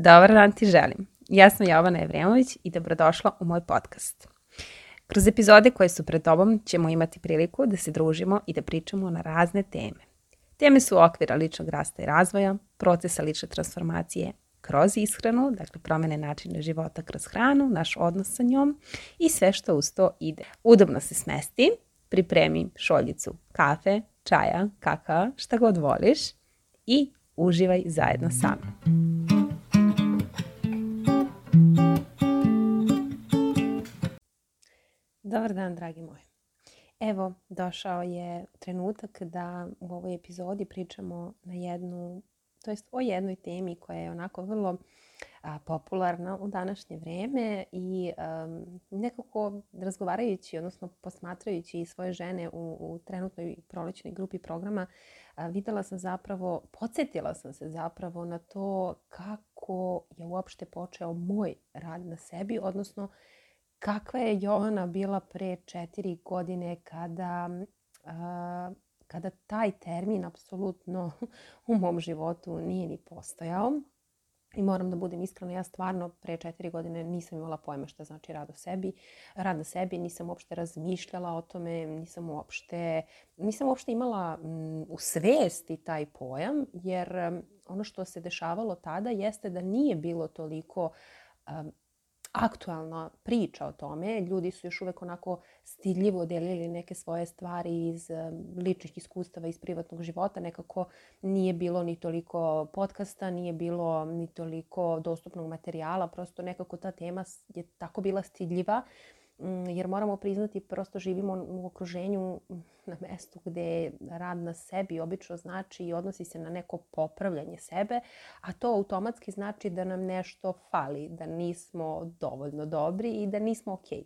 Dobar dan ti želim. Ja sam Jovana Evremović i dobrodošla u moj podcast. Kroz epizode koje su pred tobom ćemo imati priliku da se družimo i da pričamo na razne teme. Teme su okvira ličnog rasta i razvoja, procesa lične transformacije kroz ishranu, dakle promene načina života kroz hranu, naš odnos sa njom i sve što uz to ide. Udobno se smesti, pripremi šoljicu kafe, čaja, kakaa, šta god voliš i uživaj zajedno sa mnom. Dobar dan, dragi moji. Evo, došao je trenutak da u ovoj epizodi pričamo na jednu, to jest o jednoj temi koja je onako vrlo a, popularna u današnje vreme i a, nekako razgovarajući, odnosno posmatrajući svoje žene u, u trenutnoj prolećnoj grupi programa, a, videla sam zapravo, podsjetila sam se zapravo na to kako je uopšte počeo moj rad na sebi, odnosno kakva je Jovana bila pre četiri godine kada, kada taj termin apsolutno u mom životu nije ni postojao. I moram da budem iskrena, ja stvarno pre četiri godine nisam imala pojma šta znači rad, o sebi, rad na sebi, nisam uopšte razmišljala o tome, nisam uopšte, nisam uopšte imala mm, u svesti taj pojam, jer um, ono što se dešavalo tada jeste da nije bilo toliko um, aktualna priča o tome. Ljudi su još uvek onako stidljivo delili neke svoje stvari iz ličnih iskustava, iz privatnog života. Nekako nije bilo ni toliko podcasta, nije bilo ni toliko dostupnog materijala. Prosto nekako ta tema je tako bila stidljiva. Mm, jer moramo priznati prosto živimo u okruženju mm, na mestu gde rad na sebi obično znači i odnosi se na neko popravljanje sebe, a to automatski znači da nam nešto fali, da nismo dovoljno dobri i da nismo okej. Okay.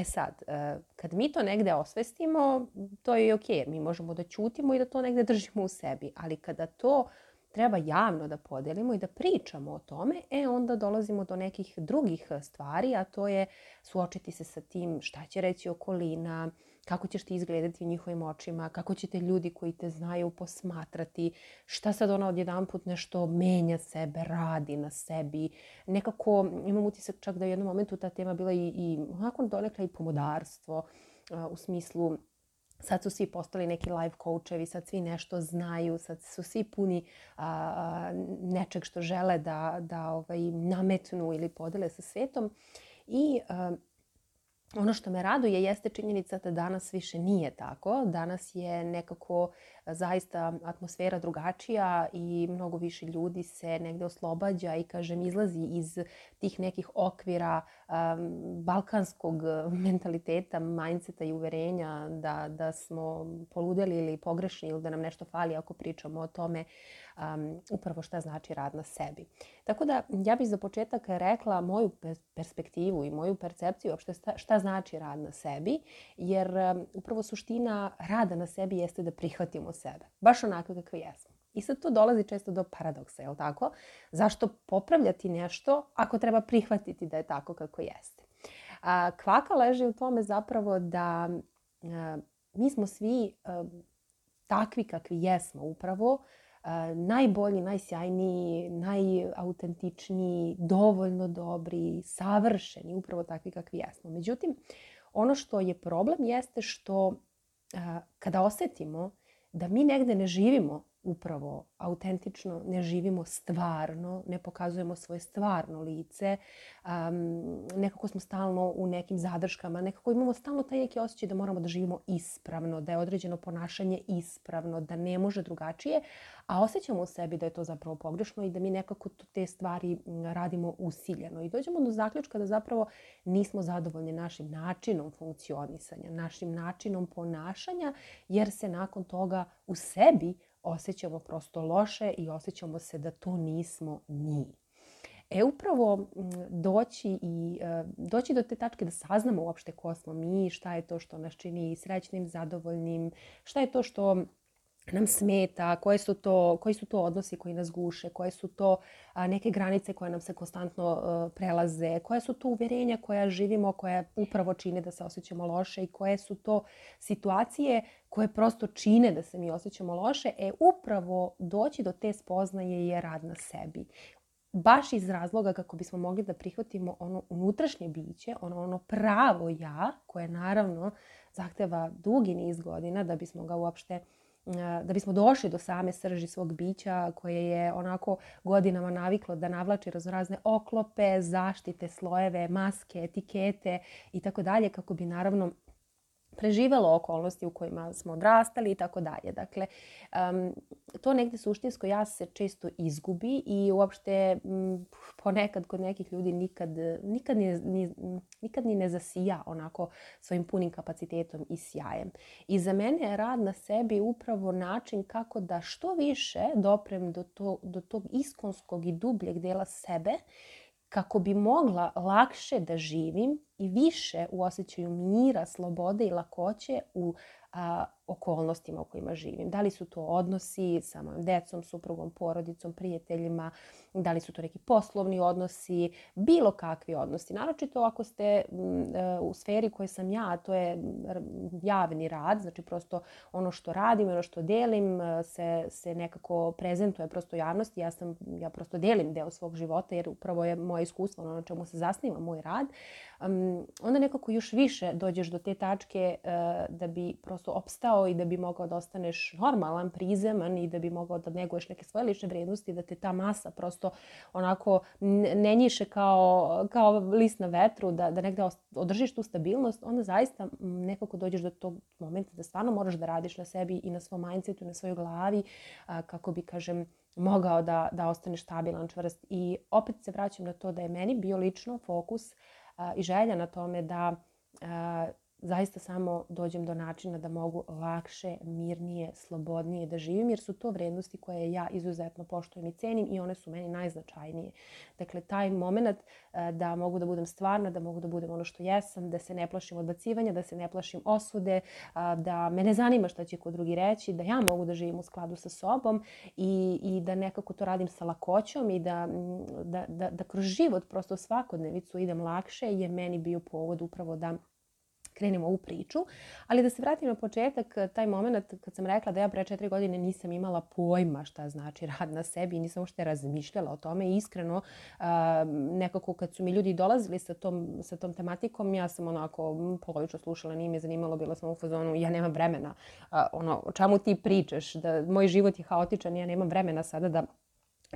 E sad, e, kad mi to negde osvestimo, to je i okej, okay, mi možemo da ćutimo i da to negde držimo u sebi, ali kada to uh, treba javno da podelimo i da pričamo o tome, e onda dolazimo do nekih drugih e, stvari, a to je suočiti se sa tim šta će reći okolina, kako ćeš ti izgledati u njihovim očima, kako će te ljudi koji te znaju posmatrati, šta sad ona odjedan put nešto menja sebe, radi na sebi. Nekako imam utisak čak da u jednom momentu ta tema bila i, i onako donekla i pomodarstvo, e, u smislu sad su svi postali neki live coachevi, sad svi nešto znaju, sad su svi puni a, nečeg što žele da, da ovaj, nametnu ili podele sa svetom. I a, ono što me raduje jeste činjenica da danas više nije tako. Danas je nekako zaista atmosfera drugačija i mnogo više ljudi se negde oslobađa i kažem izlazi iz tih nekih okvira um, balkanskog mentaliteta, mindseta i uverenja da, da smo poludeli ili pogrešni ili da nam nešto fali ako pričamo o tome um, upravo šta znači rad na sebi. Tako da ja bih za početak rekla moju perspektivu i moju percepciju uopšte šta, šta znači rad na sebi, jer um, upravo suština rada na sebi jeste da prihvatimo sebe, baš onakve kakvi jesmo. I sad tu dolazi često do paradoksa, jel tako? Zašto popravljati nešto ako treba prihvatiti da je tako kako jeste? A, kvaka leži u tome zapravo da a, mi smo svi a, takvi kakvi jesmo upravo, a, najbolji, najsjajniji, najautentičniji, dovoljno dobri, savršeni, upravo takvi kakvi jesmo. Međutim, ono što je problem jeste što a, kada osetimo da mi negde ne živimo upravo autentično, ne živimo stvarno, ne pokazujemo svoje stvarno lice, um, nekako smo stalno u nekim zadrškama, nekako imamo stalno taj neki osjećaj da moramo da živimo ispravno, da je određeno ponašanje ispravno, da ne može drugačije, a osjećamo u sebi da je to zapravo pogrešno i da mi nekako te stvari radimo usiljeno. I dođemo do zaključka da zapravo nismo zadovoljni našim načinom funkcionisanja, našim načinom ponašanja, jer se nakon toga u sebi osjećamo prosto loše i osjećamo se da to nismo mi. E upravo doći, i, e, doći do te tačke da saznamo uopšte ko smo mi, šta je to što nas čini srećnim, zadovoljnim, šta je to što nam smeta, koje su to, koji su to odnosi koji nas guše, koje su to a, neke granice koje nam se konstantno a, e, prelaze, koje su to uverenja koja živimo, koja upravo čine da se osjećamo loše i koje su to situacije koje prosto čine da se mi osjećamo loše, e upravo doći do te spoznaje je rad na sebi baš iz razloga kako bismo mogli da prihvatimo ono unutrašnje biće, ono, ono pravo ja, koje naravno zahteva dugi niz godina da bismo ga uopšte uh, da bismo došli do same srži svog bića koje je onako godinama naviklo da navlači raznorazne oklope, zaštite, slojeve, maske, etikete i tako dalje kako bi naravno preživelo okolnosti u kojima smo odrastali i tako dalje. Dakle, um, to negde suštinsko ja se često izgubi i uopšte m, ponekad kod nekih ljudi nikad, nikad, ni, ni, nikad ni ne zasija onako svojim punim kapacitetom i sjajem. I za mene je rad na sebi upravo način kako da što više doprem do, to, do tog iskonskog i dubljeg dela sebe kako bi mogla lakše da živim i više u osjećaju mira, slobode i lakoće u a, okolnostima u kojima živim. Da li su to odnosi sa mojom decom, suprugom, porodicom, prijateljima, da li su to neki poslovni odnosi, bilo kakvi odnosi. Naročito ako ste mm, e, u sferi koje sam ja, to je javni rad, znači prosto ono što radim, ono što delim e, se, se nekako prezentuje prosto javnosti. Ja, sam, ja prosto delim deo svog života jer upravo je moje iskustvo ono na čemu se zasniva moj rad. Onda nekako još više dođeš do te tačke e, da bi prosto opstao posao i da bi mogao da ostaneš normalan, prizeman i da bi mogao da neguješ neke svoje lične vrednosti, da te ta masa prosto onako ne njiše kao, kao list na vetru, da, da negde održiš tu stabilnost, onda zaista nekako dođeš do tog momenta da stvarno moraš da radiš na sebi i na svom mindsetu, na svojoj glavi, a, kako bi, kažem, mogao da, da ostaneš stabilan, čvrst. I opet se vraćam na to da je meni bio lično fokus a, i želja na tome da zaista samo dođem do načina da mogu lakše, mirnije, slobodnije da živim, jer su to vrednosti koje ja izuzetno poštujem i cenim i one su meni najznačajnije. Dakle, taj moment eh, da mogu da budem stvarna, da mogu da budem ono što jesam, da se ne plašim odbacivanja, da se ne plašim osude, eh, da me ne zanima šta će ko drugi reći, da ja mogu da živim u skladu sa sobom i, i da nekako to radim sa lakoćom i da, mm, da, da, da kroz život, prosto svakodnevicu idem lakše je meni bio povod upravo da krenemo u priču. Ali da se vratim na početak, taj moment kad sam rekla da ja pre četiri godine nisam imala pojma šta znači rad na sebi i nisam uopšte razmišljala o tome. I iskreno, nekako kad su mi ljudi dolazili sa tom, sa tom tematikom, ja sam onako polovično slušala, nije me zanimalo, bila sam u fazonu, ja nemam vremena. Ono, o čemu ti pričaš? Da, moj život je haotičan, ja nemam vremena sada da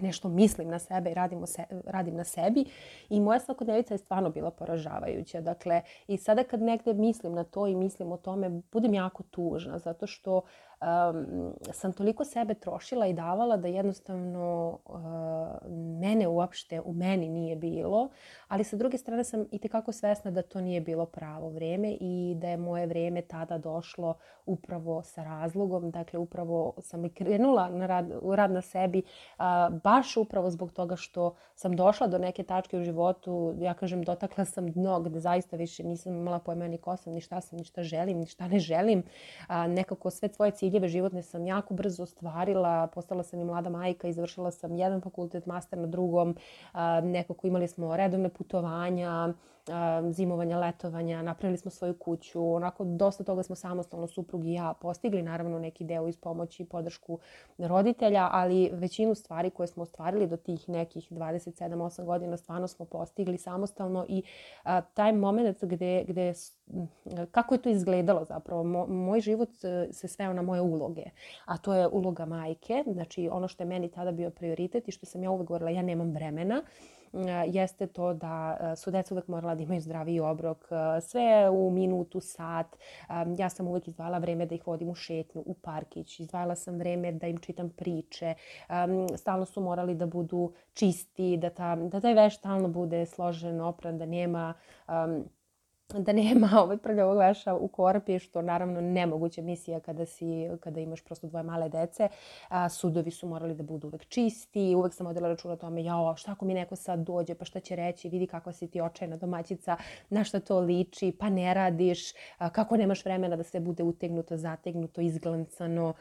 nešto mislim na sebe i radimo se, radim na sebi i moja svakodnevica je stvarno bila poražavajuća. Dakle, i sada kad negde mislim na to i mislim o tome, budem jako tužna zato što um, sam toliko sebe trošila i davala da jednostavno uh, mene uopšte u meni nije bilo, ali sa druge strane sam i tekako svesna da to nije bilo pravo vreme i da je moje vreme tada došlo upravo sa razlogom, dakle upravo sam i krenula na rad, u rad na sebi uh, baš upravo zbog toga što sam došla do neke tačke u životu, ja kažem dotakla sam dno gde zaista više nisam imala pojma ni ko sam, ni šta sam, ni šta želim, ni šta ne želim, uh, nekako sve svoje cilje ciljeve životne sam jako brzo ostvarila, postala sam i mlada majka, završila sam jedan fakultet, master na drugom, nekako imali smo redovne putovanja, Um, zimovanja, letovanja, napravili smo svoju kuću, onako dosta toga smo samostalno suprug i ja postigli, naravno neki deo iz pomoći i podršku roditelja, ali većinu stvari koje smo ostvarili do tih nekih 27-8 godina stvarno smo postigli samostalno i a, taj moment gde, gde kako je to izgledalo zapravo, moj život e, se sveo na moje uloge, a to je uloga majke, znači ono što je meni tada bio prioritet i što sam ja uvek govorila, ja nemam vremena, Eh, jeste to da eh, su deca uvek morala da imaju zdraviji obrok, eh, sve u minutu, sat. Ja sam uvek izdvajala vreme da ih vodim u šetnju, u parkić, izdvajala sam vreme da im čitam priče. Stalno su morali da budu čisti, da, ta, da taj veš stalno bude složen, opran, da nema da nema ovaj prljavog veša u korpi, što naravno nemoguća misija kada, si, kada imaš prosto dvoje male dece. A, sudovi su morali da budu uvek čisti, uvek sam odela računa o tome, jao, šta ako mi neko sad dođe, pa šta će reći, vidi kako si ti očajna domaćica, na šta to liči, pa ne radiš, a, kako nemaš vremena da sve bude utegnuto, zategnuto, izglancano. Uh,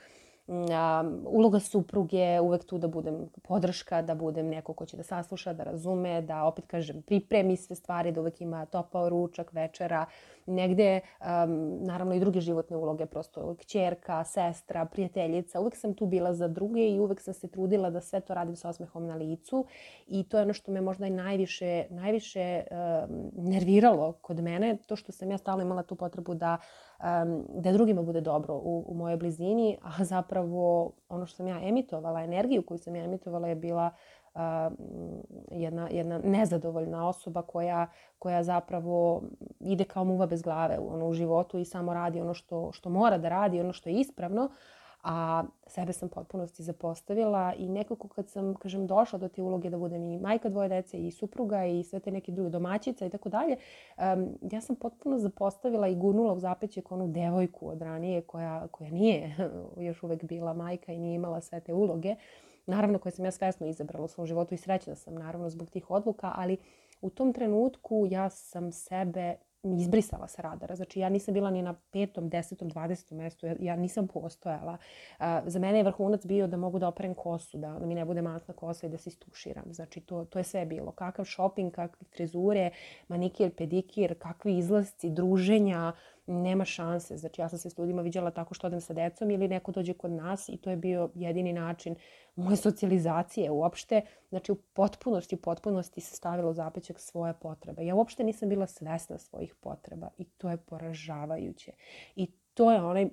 uloga supruge, uvek tu da budem podrška, da budem neko ko će da sasluša, da razume, da opet kažem pripremi sve stvari, da uvek ima topao ručak, večera, negde um, naravno i druge životne uloge, prosto kćerka, sestra, prijateljica, uvek sam tu bila za druge i uvek sam se trudila da sve to radim sa osmehom na licu i to je ono što me možda i najviše, najviše um, nerviralo kod mene, to što sam ja stalno imala tu potrebu da um, da drugima bude dobro u, u mojoj blizini, a zapravo ono što sam ja emitovala, energiju koju sam ja emitovala je bila Uh, jedna, jedna nezadovoljna osoba koja, koja zapravo ide kao muva bez glave ono, u životu i samo radi ono što, što mora da radi, ono što je ispravno, a sebe sam potpunosti zapostavila i nekako kad sam, kažem, došla do te uloge da budem i majka dvoje dece i supruga i sve te neke druge domaćica i tako dalje, ja sam potpuno zapostavila i gurnula u zapećek onu devojku od ranije koja, koja nije još uvek bila majka i nije imala sve te uloge, naravno koje sam ja svesno izabrala u svom životu i srećna sam naravno zbog tih odluka, ali u tom trenutku ja sam sebe izbrisala sa radara. Znači, ja nisam bila ni na petom, desetom, dvadesetom mestu, ja, ja nisam postojala. A, za mene je vrhunac bio da mogu da operem kosu, da, da mi ne bude masna kosa i da se istuširam. Znači, to, to je sve bilo. Kakav šoping, kakve frizure, manikir, pedikir, kakvi izlasci, druženja, nema šanse. Znači ja sam se s ljudima viđala tako što odem sa decom ili neko dođe kod nas i to je bio jedini način moje socijalizacije uopšte. Znači u potpunosti, u potpunosti se stavila u zapećak svoje potrebe. Ja uopšte nisam bila svesna svojih potreba i to je poražavajuće. I to je onaj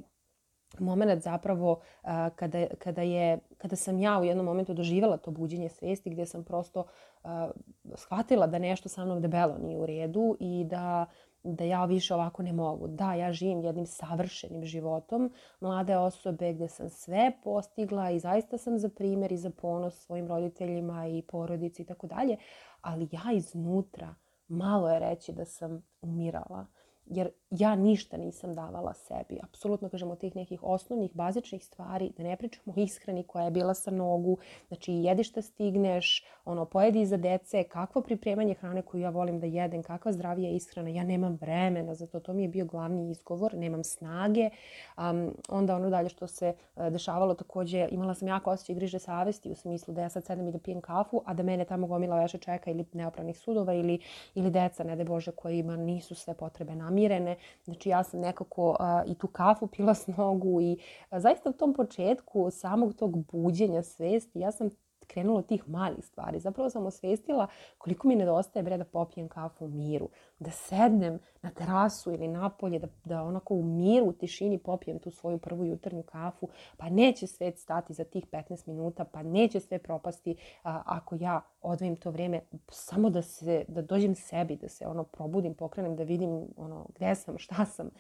moment zapravo a, uh, kada, kada, je, kada sam ja u jednom momentu doživjela to buđenje svesti gde sam prosto a, uh, shvatila da nešto sa mnom debelo nije u redu i da da ja više ovako ne mogu. Da, ja živim jednim savršenim životom mlade osobe gde sam sve postigla i zaista sam za primer i za ponos svojim roditeljima i porodici i tako dalje, ali ja iznutra malo je reći da sam umirala. Jer ja ništa nisam davala sebi. Apsolutno, kažemo, od tih nekih osnovnih, bazičnih stvari, da ne pričamo o ishrani koja je bila sa nogu, znači jedi šta stigneš, ono, pojedi za dece, kakvo pripremanje hrane koju ja volim da jedem, kakva zdravija ishrana, ja nemam vremena, zato to mi je bio glavni izgovor, nemam snage. Um, onda ono dalje što se uh, dešavalo takođe, imala sam jako osjećaj griže savesti u smislu da ja sad sedem i da pijem kafu, a da mene tamo gomila veše čeka ili neopravnih sudova ili, ili deca, ne de Bože, kojima nisu sve potrebe namirene Znači ja sam nekako a, i tu kafu pila s nogu i a, zaista u tom početku samog tog buđenja svesti ja sam krenulo od tih malih stvari. Zapravo sam osvestila koliko mi nedostaje bre da popijem kafu u miru, da sednem na terasu ili napolje, da, da onako u miru, u tišini popijem tu svoju prvu jutarnju kafu, pa neće svet stati za tih 15 minuta, pa neće sve propasti a, ako ja odvojim to vreme samo da se da dođem sebi, da se ono probudim, pokrenem, da vidim ono gde sam, šta sam. Uh,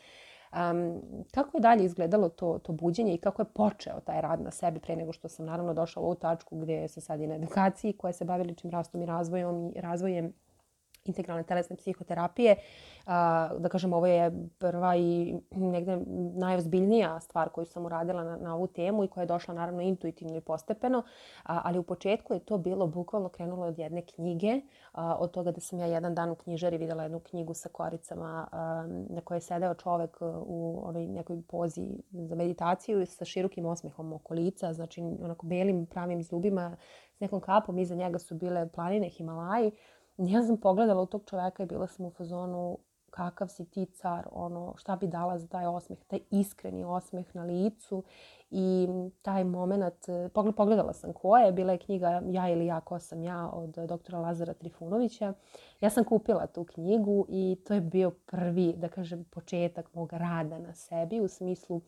Um, kako je dalje izgledalo to, to buđenje i kako je počeo taj rad na sebi pre nego što sam naravno došla u ovu tačku gde sam sad i na edukaciji koja se bavi ličnim rastom i razvojem, i razvojem integralne telesne psihoterapije. Da kažem, ovo je prva i negde najozbiljnija stvar koju sam uradila na, na ovu temu i koja je došla naravno intuitivno i postepeno, ali u početku je to bilo bukvalno krenulo od jedne knjige, od toga da sam ja jedan dan u knjižari videla jednu knjigu sa koricama na kojoj je sedeo čovek e, u onoj nekoj pozi za meditaciju sa širokim osmehom oko lica, znači onako belim pravim zubima, s nekom kapom, iza njega su bile planine Himalaji, ja sam pogledala u tog čoveka i bila sam u fazonu kakav si ti car, ono, šta bi dala za taj osmeh, taj iskreni osmeh na licu i taj moment, pogledala sam ko je, bila je knjiga Ja ili ja, ko sam ja od doktora Lazara Trifunovića. Ja sam kupila tu knjigu i to je bio prvi, da kažem, početak mog rada na sebi u smislu uh,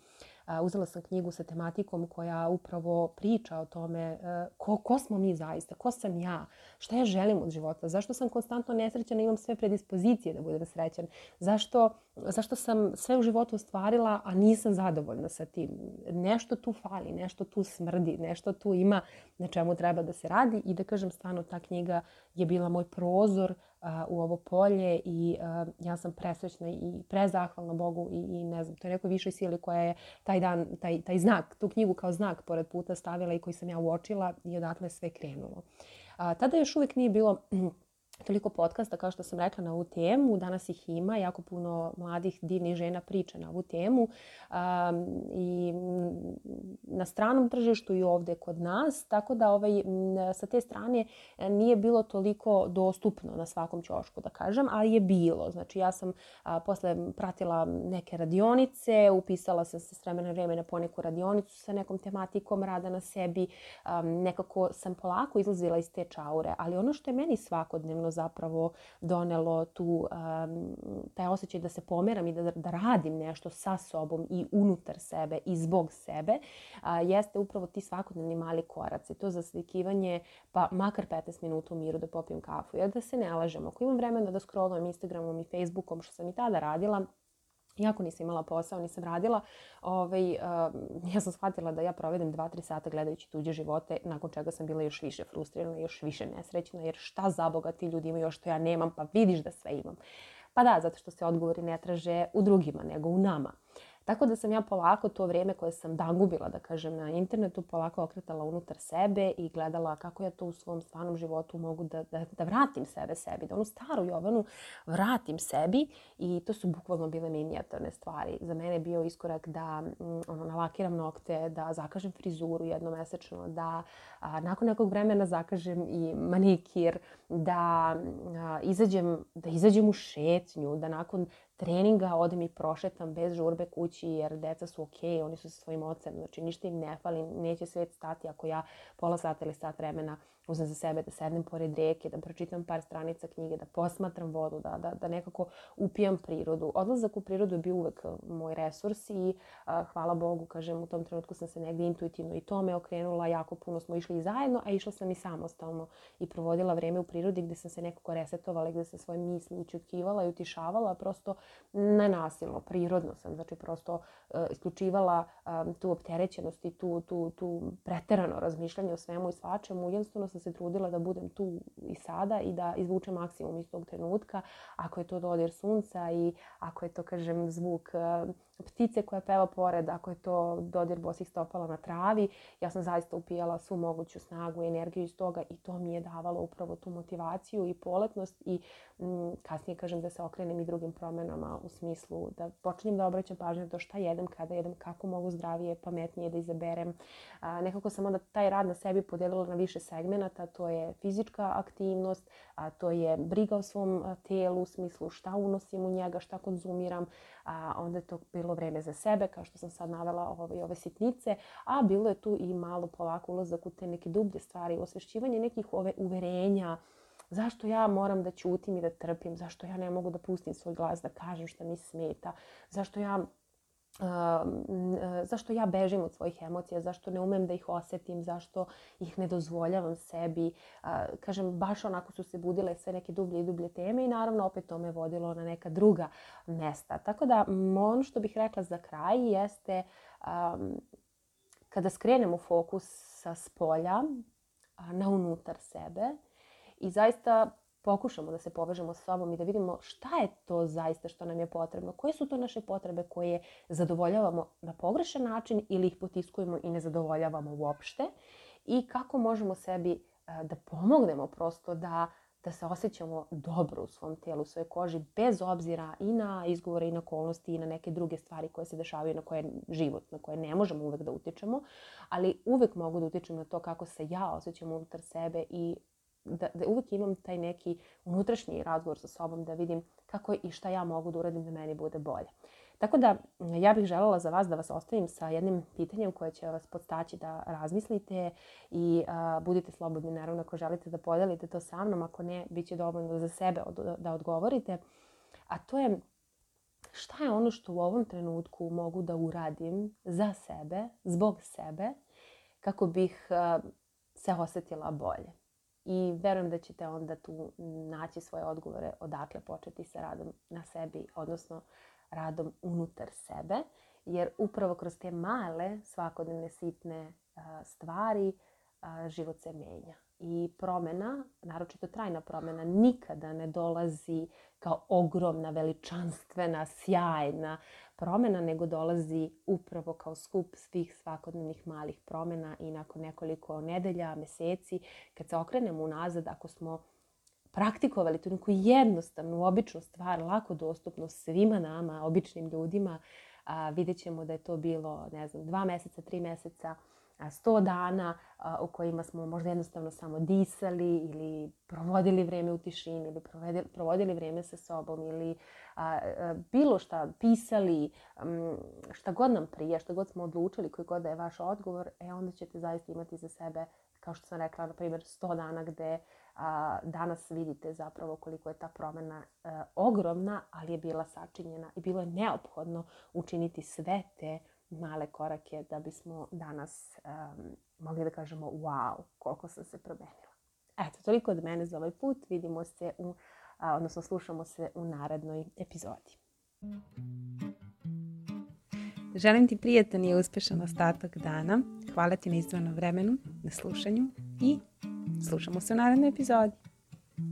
uzela sam knjigu sa tematikom koja upravo priča o tome e, ko, ko smo mi zaista, ko sam ja, šta ja želim od života, zašto sam konstantno nesrećan i imam sve predispozicije da budem srećan, zašto, zašto sam sve u životu ostvarila, a nisam zadovoljna sa tim. Nešto tu fali, nešto tu smrdi, nešto tu ima na čemu treba da se radi i da kažem stvarno ta knjiga je bila moj prozor u ovo polje i ja sam presrećna i prezahvalna Bogu i, i ne znam, to je nekoj višoj sili koja je taj dan, taj, taj znak, tu knjigu kao znak pored puta stavila i koji sam ja uočila i odatle sve krenulo. Tada još uvek nije bilo toliko podcasta kao što sam rekla na ovu temu. Danas ih ima, jako puno mladih divnih žena priča na ovu temu um, i mm, na stranom tržištu i ovde kod nas, tako da ovaj, sa te strane e, nije bilo toliko dostupno na svakom ćošku, da kažem, ali je bilo. Znači ja sam a, posle pratila neke radionice, upisala sam se s vremena vreme na poneku radionicu sa nekom tematikom rada na sebi, um, nekako sam polako izlazila iz te čaure, ali ono što je meni svakodnevno zapravo donelo tu, taj osjećaj da se pomeram i da, da radim nešto sa sobom i unutar sebe i zbog sebe, jeste upravo ti svakodnevni mali koraci. To zaslikivanje, pa makar 15 minuta u miru da popijem kafu. Ja da se ne lažemo, ako imam vremena da scrollujem Instagramom i Facebookom, što sam i tada radila, Iako nisam imala posao, nisam radila, ovaj, eh, ja sam shvatila da ja provedem 2-3 sata gledajući tuđe živote, nakon čega sam bila još više frustrirana, još više nesrećna, jer šta za boga ti ljudi imaju što ja nemam, pa vidiš da sve imam. Pa da, zato što se odgovori ne traže u drugima, nego u nama. Uh, Tako da sam ja polako to vrijeme koje sam dangubila, da kažem, na internetu, polako okretala unutar sebe i gledala kako ja to u svom stvarnom životu mogu da, da, da vratim sebe sebi, da onu staru Jovanu vratim sebi i to su bukvalno bile minijatorne stvari. Za mene je bio iskorak da mm, ono, nalakiram nokte, da zakažem frizuru jednomesečno, da a, nakon nekog vremena zakažem i manikir, da izađem, da izađem u šetnju, da nakon treninga odem i prošetam bez žurbe kući jer deca su okej, okay, oni su sa svojim ocem, znači ništa im ne fali, neće svet stati ako ja pola sata ili sat vremena uzem za sebe da sednem pored reke, da pročitam par stranica knjige, da posmatram vodu, da, da, da nekako upijam prirodu. Odlazak u prirodu je bio uvek eh, moj resurs i a, eh, hvala Bogu, kažem, u tom trenutku sam se negde intuitivno i tome okrenula, jako puno smo išli i zajedno, a išla sam i samostalno i provodila vreme u prirodi gde sam se nekako resetovala, gde sam svoje misli učutkivala i utišavala, prosto nenasilno, prirodno sam, znači prosto a, eh, isključivala a, tu opterećenost i tu, tu, tu preterano razmišljanje o svemu i svačemu, jednostavno sam se trudila da budem tu i sada i da izvučem maksimum iz tog trenutka. Ako je to dodir sunca i ako je to, kažem, zvuk e, ptice koja peva pored, ako je to dodir bosih stopala na travi, ja sam zaista upijala svu moguću snagu i energiju iz toga i to mi je davalo upravo tu motivaciju i poletnost i kasnije kažem da se okrenem i drugim promenama u smislu da počinjem da obraćam pažnju to šta jedem, kada jedem, kako mogu zdravije, pametnije da izaberem. A, nekako sam onda taj rad na sebi podelila na više segmenata, to je fizička aktivnost, a, to je briga o svom telu u smislu šta unosim u njega, šta konzumiram, a onda je to bilo vreme za sebe, kao što sam sad navela ove, ovaj, ove sitnice, a bilo je tu i malo polako ulazak u te neke dublje stvari, osvešćivanje nekih ove uverenja, Zašto ja moram da ćutim i da trpim? Zašto ja ne mogu da pustim svoj glas, da kažem što mi smeta? Zašto ja Uh, zašto ja bežim od svojih emocija, zašto ne umem da ih osetim, zašto ih ne dozvoljavam sebi. Uh, kažem, baš onako su se budile sve neke dublje i dublje teme i naravno opet to me vodilo na neka druga mesta. Tako da, ono što bih rekla za kraj jeste um, kada skrenemo fokus sa spolja na unutar sebe, i zaista pokušamo da se povežemo sa sobom i da vidimo šta je to zaista što nam je potrebno, koje su to naše potrebe koje zadovoljavamo na pogrešan način ili ih potiskujemo i ne zadovoljavamo uopšte i kako možemo sebi e, da pomognemo prosto da da se osjećamo dobro u svom telu, u svojoj koži, bez obzira i na izgovore i na okolnosti i na neke druge stvari koje se dešavaju, na koje život, na koje ne možemo uvek da utičemo, ali uvek mogu da utičem na to kako se ja osjećam unutar sebe i da, da uvek imam taj neki unutrašnji razgovor sa sobom da vidim kako i šta ja mogu da uradim da meni bude bolje. Tako da ja bih želela za vas da vas ostavim sa jednim pitanjem koje će vas podstaći da razmislite i a, budite slobodni naravno ako želite da podelite to sa mnom, ako ne, bit će dovoljno za sebe od, da odgovorite. A to je šta je ono što u ovom trenutku mogu da uradim za sebe, zbog sebe, kako bih a, se osetila bolje i verujem da ćete onda tu naći svoje odgovore odakle početi sa radom na sebi, odnosno radom unutar sebe, jer upravo kroz te male svakodnevne sitne stvari život se menja i promena, naročito trajna promena, nikada ne dolazi kao ogromna, veličanstvena, sjajna promena, nego dolazi upravo kao skup svih svakodnevnih malih promena i nakon nekoliko nedelja, meseci, kad se okrenemo unazad, ako smo praktikovali tu neku jednostavnu, običnu stvar, lako dostupnu svima nama, običnim ljudima, a, vidjet ćemo da je to bilo, ne znam, dva meseca, tri meseca, 100 dana u kojima smo možda jednostavno samo disali ili provodili vreme u tišini ili provodili, provodili vreme sa sobom ili a, a, bilo šta pisali, um, šta god nam prije, šta god smo odlučili, koji god da je vaš odgovor, e onda ćete zaista imati za sebe, kao što sam rekla, na primjer 100 dana gde a, danas vidite zapravo koliko je ta promena a, e, ogromna, ali je bila sačinjena i bilo je neophodno učiniti sve te male korake da bismo danas um, mogli da kažemo wow, koliko sam se promenila. Eto, toliko od mene za ovaj put. Vidimo se u, a, odnosno slušamo se u narednoj epizodi. Želim ti prijatan i uspešan ostatak dana. Hvala ti na izdvojeno vremenu, na slušanju i slušamo se u narednoj epizodi.